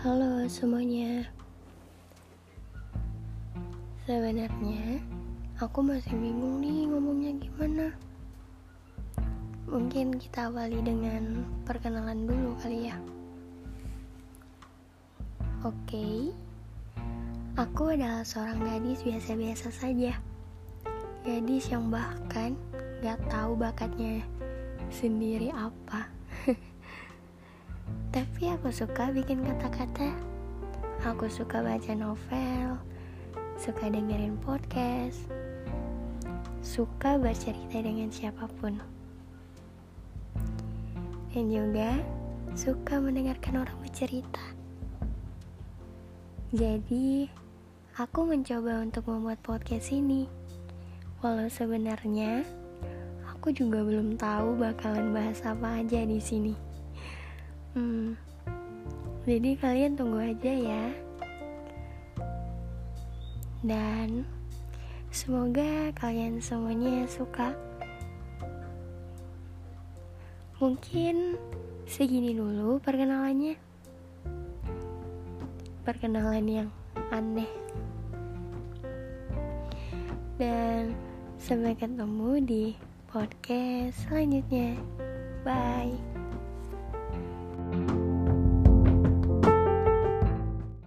Halo semuanya. Sebenarnya Aku masih bingung nih ngomongnya gimana. Mungkin kita awali dengan perkenalan dulu kali ya. Oke. Aku adalah seorang gadis biasa-biasa saja. Gadis yang bahkan gak tahu bakatnya sendiri apa Tapi aku suka bikin kata-kata. Aku suka baca novel, suka dengerin podcast, suka bercerita dengan siapa pun. Dan juga suka mendengarkan orang bercerita. Jadi, aku mencoba untuk membuat podcast ini. Walau sebenarnya aku juga belum tahu bakalan bahas apa aja di sini. Hmm, jadi kalian tunggu aja ya. Dan semoga kalian semuanya suka. Mungkin segini dulu perkenalannya. Perkenalan yang aneh. Dan sampai ketemu di podcast selanjutnya. Bye.